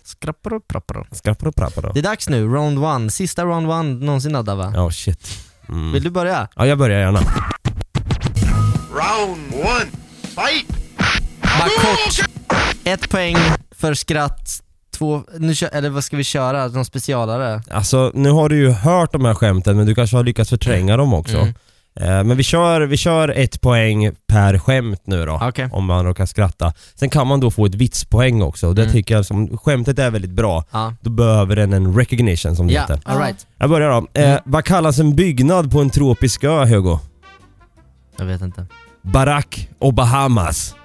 Skrapparo, prapparo. Skrattar och prappar då. Det är dags nu, round one. Sista round one någonsin Adda va? Ja, shit. Mm. Vill du börja? Ja, jag börjar gärna. Round one, fight! Bara kort. Ett poäng för skratt. Två, nu kör, eller vad ska vi köra? Någon specialare? Alltså, nu har du ju hört de här skämten men du kanske har lyckats förtränga dem också. Mm. Eh, Men vi kör, vi kör ett poäng per skämt nu då, Okej. om man råkar skratta. Sen kan man då få ett vitspoäng också och det Mm. tycker jag som, skämtet är väldigt bra. Ja. Då behöver den en recognition som det Ja, heter. alright. Jag börjar då. Eh, vad kallas en byggnad på en tropisk ö, Hugo? Jag vet inte. Barack och Bahamas.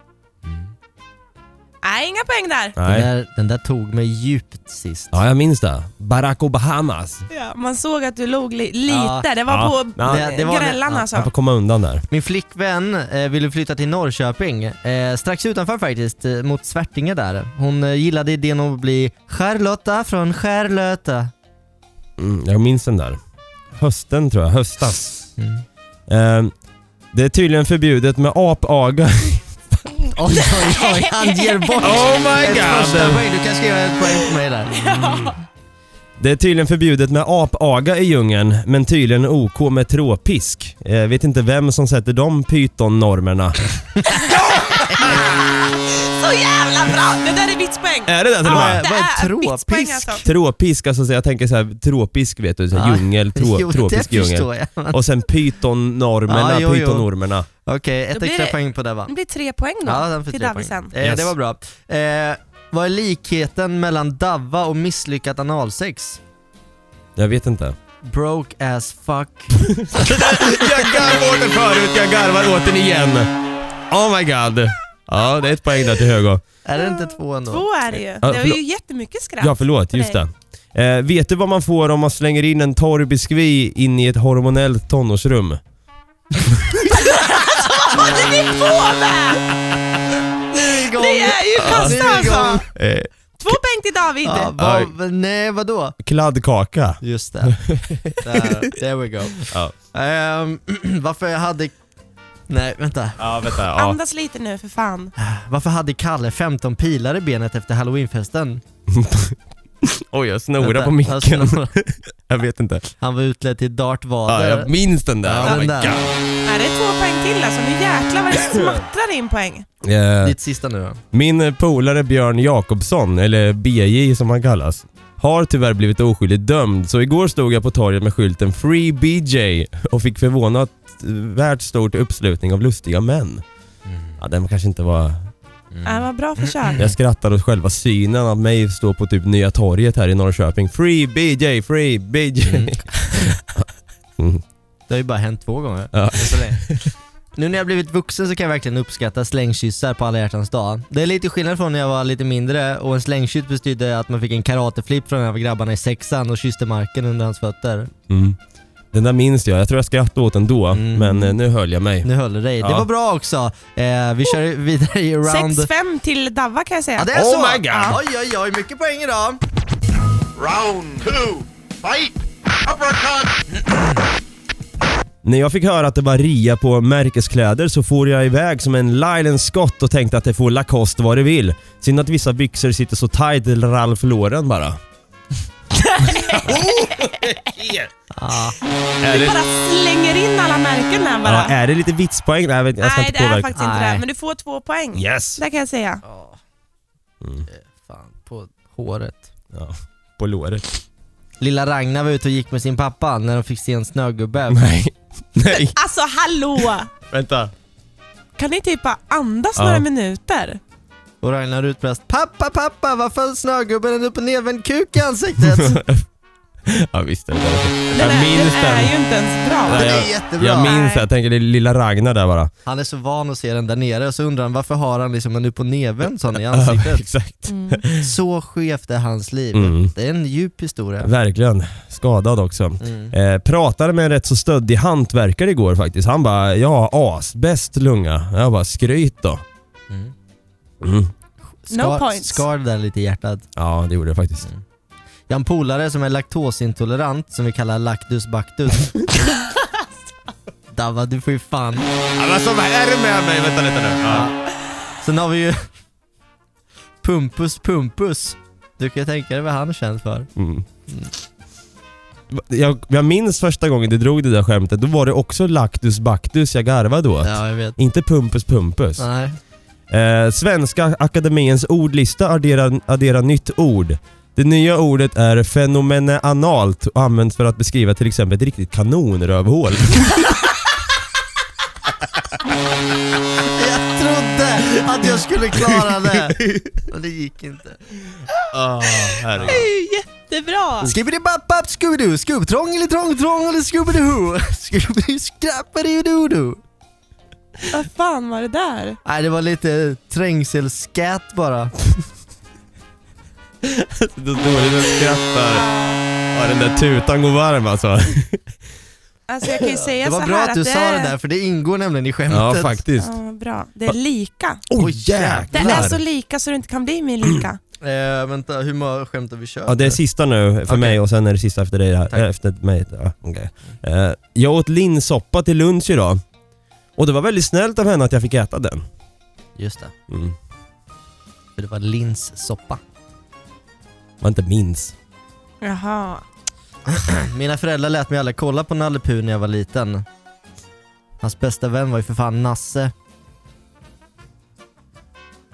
Nej, inga poäng där. Den Nej. där, den där tog mig djupt sist. Ja, jag minns det. Barack och Bahamas. Ja, man såg att du log li lite. Ja, det var ja. på Ja, det- det var grällan ja, alltså. Jag får komma undan där. Min flickvän eh, ville flytta till Norrköping, eh, strax utanför faktiskt, eh, mot Svärtinge där. Hon eh, gillade idén att bli Charlotta från Skärlöta. Mm, jag minns den där. Hösten tror jag, höstas. Mm. Eh, det är tydligen förbjudet med apaga. Oj, oj, oj, han ger bort Oh my ett God. första poäng. Du kan skriva ett poäng på mig där. Det är tydligen förbjudet med apaga i djungeln, men tydligen OK med tråpisk. Jag vet inte vem som sätter de pytonnormerna. Så jävla bra! Det där är vitspoäng. Är det det till och med? Vad är tropisk? alltså. Tropisk, alltså så jag tänker så här, tropisk vet du, så här, Ja. djungel, tro, Jo, tropisk det djungel. förstår jag. Men- Och sen pytonormerna, Ja, jo, jo. pytonormerna. Okej, ett Då blir extra det- poäng på det va? Det blir tre poäng då Ja, den får till tre poäng. Davisen. Eh, Yes. Det var bra. Eh, vad är likheten mellan Davva och misslyckat analsex? Jag vet inte. Broke as fuck. jag garvade åt den förut, jag garvar åt den igen. Oh my god. Ja, det är ett poäng där till Högo. Är det inte två ändå? Två är det ju. Det var ju jättemycket skratt. Ja, förlåt, på just det. Eh, vet du vad man får om man slänger in en torr biskvi in i ett hormonellt tonårsrum? Det är ju kassa alltså! Eh, Två poäng till David. Ja, vad, nej, vadå? kladdkaka. Just det. Där, there we go. Ja. Ehm, varför hade... Nej, vänta. Ja, vänta. Ja. Andas lite nu för fan. Varför hade Kalle 15 pilar i benet efter halloweenfesten? Oj, jag snorar Vänta, på micken. jag vet inte. Han var utklädd till Darth Ja, jag minns den där. Ja, oh my den där. god. Nej, det är två poäng till alltså. Nu jäklar vad det smattrar in poäng. Eh, Ditt sista nu då. Min polare Björn Jakobsson, eller BJ som han kallas, har tyvärr blivit oskyldigt dömd. Så igår stod jag på torget med skylten Free BJ och fick förvånat värt stort uppslutning av lustiga män. Ja, den kanske inte var... Ja, vad bra försök. Jag skrattar åt själva synen av mig stå på typ Nya torget här i Norrköping. Free BJ, free BJ. Mm. Mm. Det har ju bara hänt två gånger. Ja. Det- Nu när jag blivit vuxen så kan jag verkligen uppskatta slängkyssar på alla hjärtans dag. Det är lite skillnad från när jag var lite mindre och en slängkyss betydde att man fick en karateflip från en av grabbarna i sexan och kysste marken under hans fötter. Mm. Den där minns jag. Jag tror jag skrattade åt den då, Mm. men eh, nu höll jag mig. Nu höll det dig. Det Ja. var bra också. Eh, vi kör vidare i round... 6-5 till Davva kan jag säga. Ja, det är Oh så! my God. Ja. Oj, oj, oj, mycket poäng idag. Round two. Fight. Uppercut. När jag fick höra att det var ria på märkeskläder så for jag iväg som en Lylan Scott och tänkte att det får Lacoste vad det vill. Synd att vissa byxor sitter så tight eller Ralph Lauren bara. Ja. Är Du det, bara slänger in alla märken där bara. ja, är det lite vitspoäng? Nej, jag, vet, jag ska Nej, inte det är påverka. faktiskt inte Nej. det. Men du får två poäng. Yes! Det kan jag säga. Fan, på håret. Ja, på låret. Lilla Ragnar var ute och gick med sin pappa när de fick se en snögubbe. Nej. Nej, Alltså hallå! vänta. Kan ni typ bara andas Ja. några minuter? Och Ragnar utbrast Pappa, pappa, varför har snögubben en upp och nervänd kuk i ansiktet? Ja visst är det Den, Jag är, minns den är ju inte ens bra. Nej, Den är jag, jättebra. jag minns det. Jag tänker det är lilla Ragnar där bara. Han är så van att se den där nere och så undrar han varför har han liksom en upp och nervänd sån i Ja, ansiktet? exakt. Mm. Så skevt är hans liv. Mm. Det är en djup historia. Verkligen. Skadad också. Mm. Eh, pratade med en rätt så stöddig hantverkare igår faktiskt. Han bara, ja as, bäst lunga. Jag bara, skryt då. Mm. Mm. No points. Skar det där lite i hjärtat. Ja, det gjorde jag faktiskt. Jag har en polare som är laktosintolerant som vi kallar Lactus Bactus. Dava, du får ju fan. Ja, men så vad är det med mig? Vänta lite nu. Ja. Sen har vi ju Pumpus Pumpus. Du kan ju tänka dig vad han är känd för. Mm. Jag, jag minns första gången du drog det där skämtet, då var det också Lactus Bactus jag garvade åt. Ja, jag vet. Inte Pumpus Pumpus. Nej. Eh, Svenska Akademiens ordlista adderar, adderar nytt ord. Det nya ordet är fenomeneanalt och används för att beskriva till exempel ett riktigt kanonrövhål. Jag trodde att jag skulle klara det. Men det gick inte. oh, herregud. Det är ju jättebra! Skibbidi-bapp-bapp, Scooby-Doo, Scoob-trångeli-trång-trångeli, Scooby-Doo, Scooby-Doo-skrappadi-doo-doo. Vad fan var det där? Nej, det var lite trängselscat bara. Då dåligt jag skrattar. Ja, den där tutan går varm alltså. Alltså jag kan ju säga Det var så bra här att du det sa det där, för det ingår nämligen i skämtet. Ja, faktiskt. Ja, bra. Det är lika. Oj Oj, Det jäklar! är så lika så det inte kan bli mer lika. Eh, vänta, hur många skämt har vi kört? Ja, det är sista nu för Okej. mig och sen är det sista efter dig. Här. Tack. Eh, Efter mig. Ja, okej. Eh, jag åt linssoppa till lunch idag. Och det var väldigt snällt av henne att jag fick äta den. Just det, Mm. för det var linssoppa. Var inte minns. Jaha. Mina föräldrar lät mig aldrig kolla på Nalle Puh när jag var liten. Hans bästa vän var ju för fan Nasse.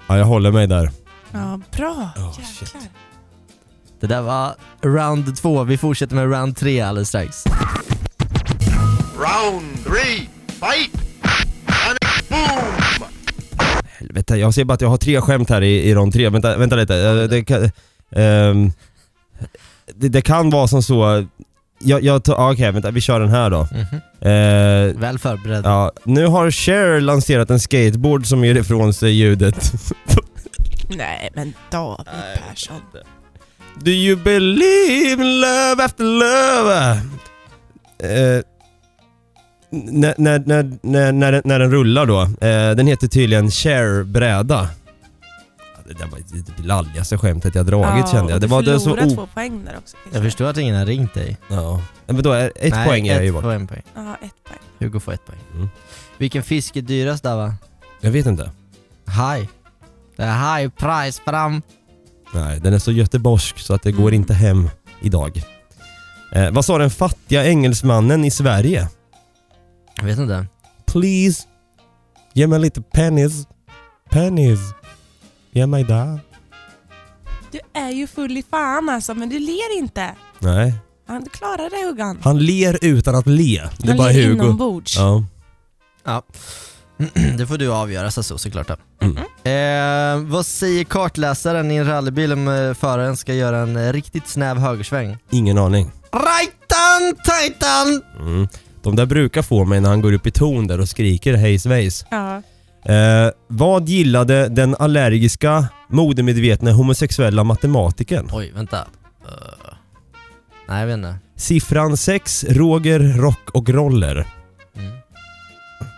Ja, jag håller mig där. Ja, bra. Oh, Jäklar. Det där var round två. Vi fortsätter med round tre alldeles strax. Round three, fight! And boom! Helvete, jag ser bara att jag har tre skämt här i, i rond tre. Vänta, vänta lite. Eh, Det kan, ehm, det, det kan vara som så... Jag, jag tar, ah, okej vänta, vi kör den här då. Mhm. Eh, Väl förberedd. ja, nu har Cher lanserat en skateboard som ger ifrån sig ljudet. Nej, men David Persson. Do you believe in love after love? Eh, när, när, när, när, när, den- när den rullar då, eh, den heter tydligen Cher bräda. Ja, Det var det lalligaste skämtet jag dragit kände jag. Det du var det så förlorar o... två poäng där också. Jag förstår att ingen har ringt dig. Ja. Men då är ett Nej, poäng är ett ju bort. och en poäng. Ja, ett poäng. Hugo får ett poäng. Mm. Vilken fisk är dyrast där va? Jag vet inte. Haj. Det är high price fram. Nej, den är så göteborgsk så att det går inte hem idag. Eh, vad sa den fattiga engelsmannen i Sverige? Jag vet inte. Please, ge mig lite pennies. Pennies. Ge mig där. Du är ju full i fan alltså, men du ler inte. Nej, Han, klarar det Huggan. han ler utan att le. Det är Han bara ler Hugo. inombords. Ja. Ja. det får du avgöra så, så såklart. då. Mm. Eh, vad säger kartläsaren i en rallybil om eh, föraren ska göra en eh, riktigt snäv högersväng? Ingen aning. Rightan, tightan! Mm. De där brukar få mig när han går upp i ton där och skriker hej svejs. Ja. Eh, vad gillade den allergiska, modemedvetna homosexuella matematikern? Oj, vänta. Eh, nej, jag vet inte. Siffran 6, Roger, rock och roller. Mm.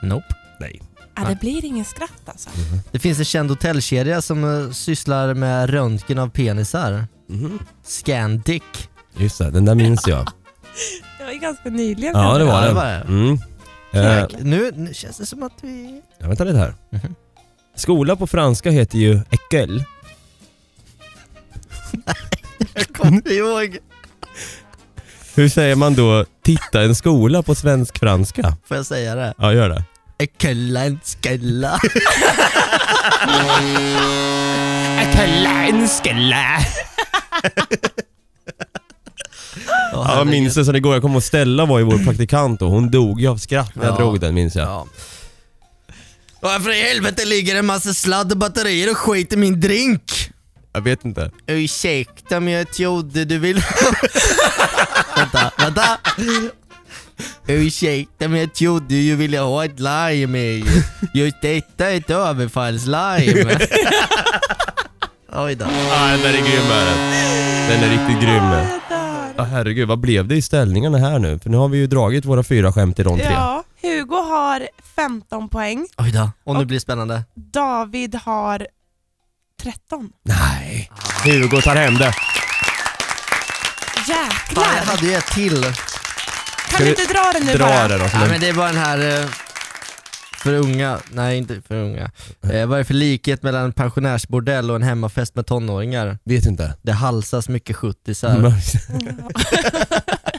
Nope. Nej. Ja, det blir ingen skratt alltså. Det finns en känd hotellkedja som eh, sysslar med röntgen av penisar. Mhm. Scandic. Just det, den där minns jag. Det var ju ganska nyligen. Ja, det var det det. var det. Mm. Eh. Nu, nu känns det som att vi... ja, vänta lite här. Mhm. Skola på franska heter ju école. Jag kommer ihåg. Hur säger man då titta en skola på svensk-franska? Får jag säga det? Ja, gör det. Äckla en skalla. Äckola en skola. Ja, jag minns det som igår. Jag kom och Stella var ju vår praktikant och hon dog ju av skratt när jag Ja. drog den minns jag. Ja. Varför i helvete ligger det en massa sladd och batterier och skit i min drink? Jag vet inte. Ursäkta men jag trodde du ville... vänta, vänta. Ursäkta men jag trodde du ville ha ett lime i. Just detta är ett överfallslime. Oj då. Ja, den är grym är den. Den är riktigt grym. Ja, herregud, vad blev det i ställningarna här nu? För nu har vi ju dragit våra fyra skämt i rond tre. Ja, Hugo har 15 poäng. Oj då. Och nu blir det spännande. David har 13. Nej. Hugo tar hem det. Fan, jag Jäklar! hade ju ett till. Kan du inte dra den nu Dra bara? den då. Ja, men det är bara den här eh, för unga, nej inte för unga. Eh, vad är det för likhet mellan en pensionärsbordell och en hemmafest med tonåringar? Vet inte. Det halsas mycket sjuttisar.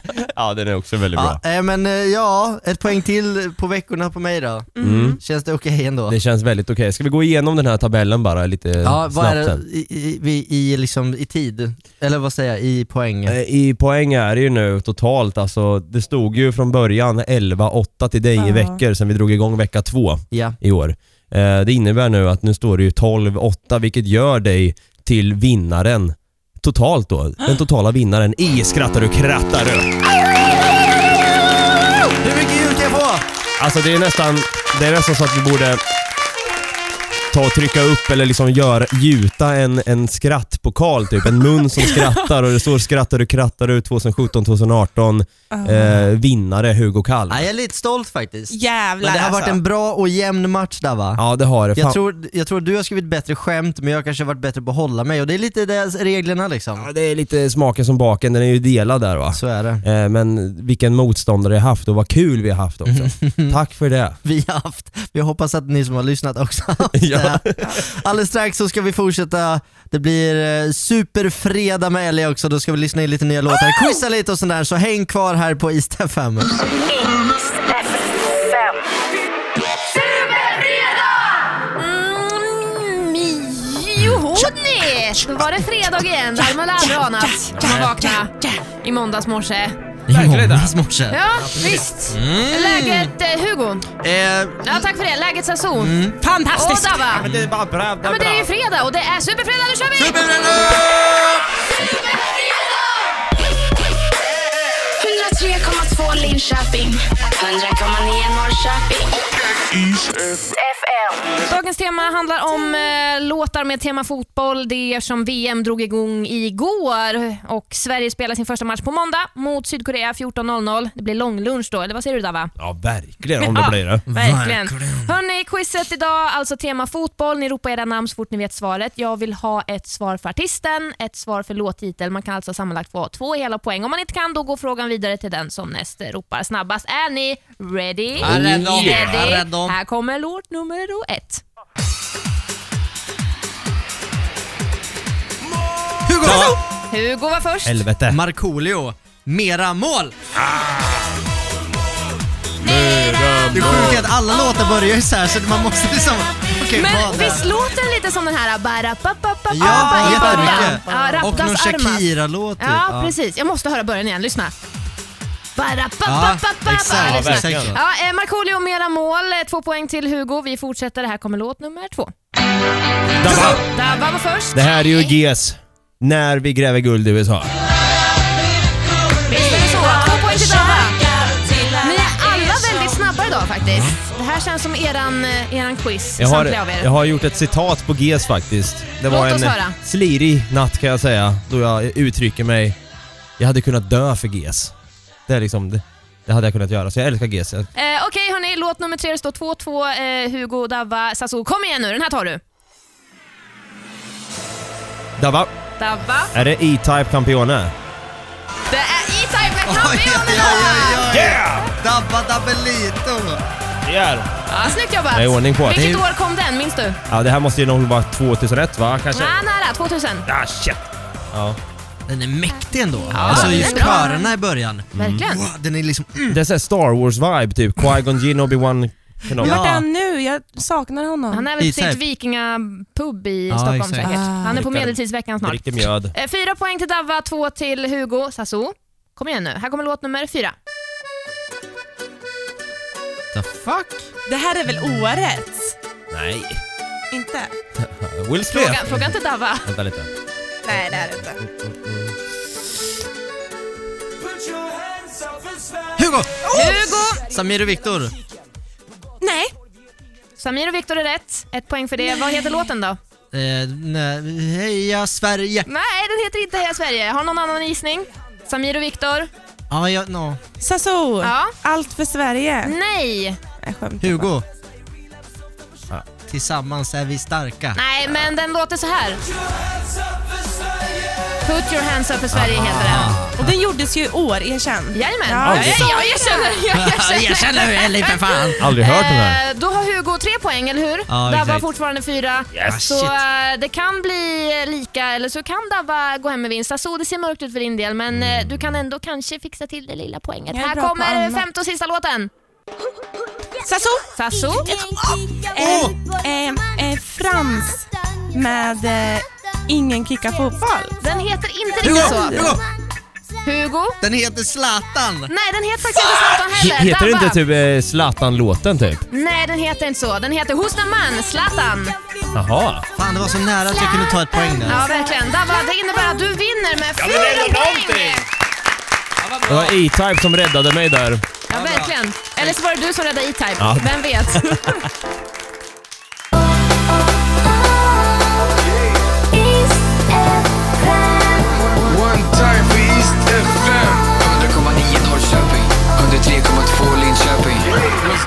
ja, den är också väldigt bra. Ja, eh, men eh, ja, ett poäng till på veckorna på mig då. Mm. Känns det okej ändå? Det känns väldigt okej. Ska vi gå igenom den här tabellen bara lite ja, vad snabbt är det sen? i, i, vi- i, liksom, i tid? Eller vad säger jag, i poäng? Eh, I poäng är det ju nu totalt alltså, det stod ju från början 11-8 till dig i Ja. veckor sen vi drog igång vecka två Ja. i år. Eh, det innebär nu att nu står det ju 12-8 vilket gör dig till vinnaren totalt då. Den totala vinnaren i Skrattar du krattar du. Hur mycket ljud kan jag få? Alltså det är nästan, det är nästan så att vi borde ta och trycka upp eller liksom göra, gjuta en, en skrattpokal typ. En mun som skrattar och det står skrattar du krattar du 2017-2018 eh, vinnare Hugo Kall. Nej, jag är lite stolt faktiskt. Jävlar Men det har varit alltså. en bra och jämn match där va? Ja det har det. Fan. Jag tror, jag tror du har skrivit bättre skämt men jag kanske har varit bättre på att hålla mig och det är lite det, reglerna liksom. Ja, det är lite smaken som baken, den är ju delad där va. Så är det. Eh, men vilken motståndare jag haft och vad kul vi har haft också. Tack för det. Vi har haft, vi hoppas att ni som har lyssnat också har haft Ja. Det. Alldeles strax så ska vi fortsätta, det blir eh, superfredag med Ellie också, då ska vi lyssna in lite nya låtar, quizza lite och sånt där, så häng kvar här på East FM. Mm, Då var det fredag igen. Det hade man aldrig anat när man vaknade i måndags morse. I Verkligen. måndags morse. Ja, visst. Läget eh, Hugo? Eh, Ja, tack för det. Läget Sasso? Mm. Och Fantastiskt! Dava? Men det är bara bra, Ja, men det är ju fredag och det är superfredag. Nu kör vi! 103,2 Linköping. 100,9 Norrköping. Dagens tema handlar om eh, låtar med tema fotboll. Det är som VM drog igång igår och Sverige spelar sin första match på måndag mot Sydkorea 14.00. Det blir långlunch då, eller vad säger du Dava? Ja, verkligen om det Ja. blir det. Verkligen. Hörni, quizet idag, alltså tema fotboll. Ni ropar era namn så fort ni vet svaret. Jag vill ha ett svar för artisten, ett svar för låttitel. Man kan alltså sammanlagt få två hela poäng. Om man inte kan, då går frågan vidare till den som näst ropar snabbast. Är ni ready? Jag är redo. Ready? Är. Här kommer låt nummer ett. Hugo! Hugo var först. Helvete. Markoolio. Mera mål! Det är att alla låtar börjar ju så här så man måste liksom... Okej, Men vad visst låter den lite som den här bara pa, pa, pa, Ja, jättemycket. Ja, Och någon. Shakira-låt typ. Ja, precis. Jag måste höra början igen. Lyssna. Bara pa, pa, Ja, pa, pa, exakt. pa. Ja, Lyssna. verkligen. Ja, eh, Markoolio mera mål. Eh, Två poäng till Hugo. Vi fortsätter. Här kommer låt nummer två. Dabba. Dabba var först. Det här är ju GES. När vi gräver guld i USA. Visst är det så? Två poäng till Dabba. Ni är alla väldigt snabba idag faktiskt. Det här känns som eran, eh, eran quiz, Jag har, samtliga av er. jag har gjort ett citat på GES faktiskt. Det var Låt oss en höra. slirig natt kan jag säga, då jag uttrycker mig. Jag hade kunnat dö för GES. Det är liksom, det, det hade jag kunnat göra, så jag älskar GES. Jag- Eh, Okej hörni, låt nummer tre. Det står 2-2. Eh, Hugo, Dabba, Sasso. Kom igen nu, den här tar du. Dabba, Dabba. är det E-Type Campione? Det är E-Type med Campione oj, oj, oj. Yeah! Dabba Dabbelito! Det är Ja, snyggt jobbat. Jag är ordning på det. Vilket Det år kom den, minns du? Ja, det här måste ju nog vara 2001 va? Kanske? Ja, nära. 2000. Ah, shit. Ja. Den är mäktig ändå. alltså den är just körerna i början. Verkligen. Wow, den är liksom... Mm. Det är såhär Star Wars-vibe typ. Qui-Gon Jinn, Obi-Wan Kenobi. Ja. Vart är han nu? Jag saknar honom. Han är väl på sitt vikingapub i Ja, Stockholm exakt. säkert. Ah. Han är på Dricker- medeltidsveckan snart. Riktig mjöd. Eh, Fyra poäng till Davva, två till Hugo. Sasso, kom igen nu. Här kommer låt nummer fyra. The fuck? Det här är väl årets? Nej. Inte? Will Smith. Fråga, fråga inte Davva. Vänta lite. Nej, det är det inte. Hugo! Hugo! Samir och Viktor. Nej. Samir och Viktor är rätt. Ett poäng för det. Vad heter låten då? Eh, nej, heja Sverige! Nej, den heter inte Heja Sverige. Har någon annan gissning? Samir och Viktor? Ja, ja, no. Sasso, Ja. allt för Sverige. Nej. Jag. Hugo. Tillsammans är vi starka. Nej, men den låter så här. Put your hands up för Sverige heter den. Och den gjordes ju i år, erkänn. Jajamän. Ja, Ja, ja, jag erkänner. Jag erkänner. Jag känner hur Ellie för fan! Aldrig hört den här. Eh, Då har Hugo tre poäng, eller hur? Ja, Dabba exakt. fortfarande fyra. Yes. Så eh, det kan bli lika, eller så kan Dabba gå hem med vinst. Alltså, det ser mörkt ut för din del, men eh, du kan ändå kanske fixa till det lilla poänget. Jag är Här bra på kommer femte och sista låten. Sasso, Sasso. eh, eh, eh, Frans med eh, Ingen kickar fotboll. Den heter inte Hugo! riktigt så. Hugo! Hugo? Den heter Zlatan! Nej, den heter faktiskt inte Zlatan heller. He- heter det Dabba. inte typ eh, Zlatan-låten typ? Nej, den heter inte så. Den heter the man? Zlatan. Jaha. Fan, det var så nära att jag kunde ta ett poäng där. Ja, verkligen. Dabba, det innebär att du vinner med fyra poäng. Det var E-Type som räddade mig där. Ja, verkligen. Eller så var det du som räddade E-Type. Ja. Vem vet?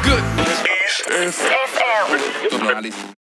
good. It's FM.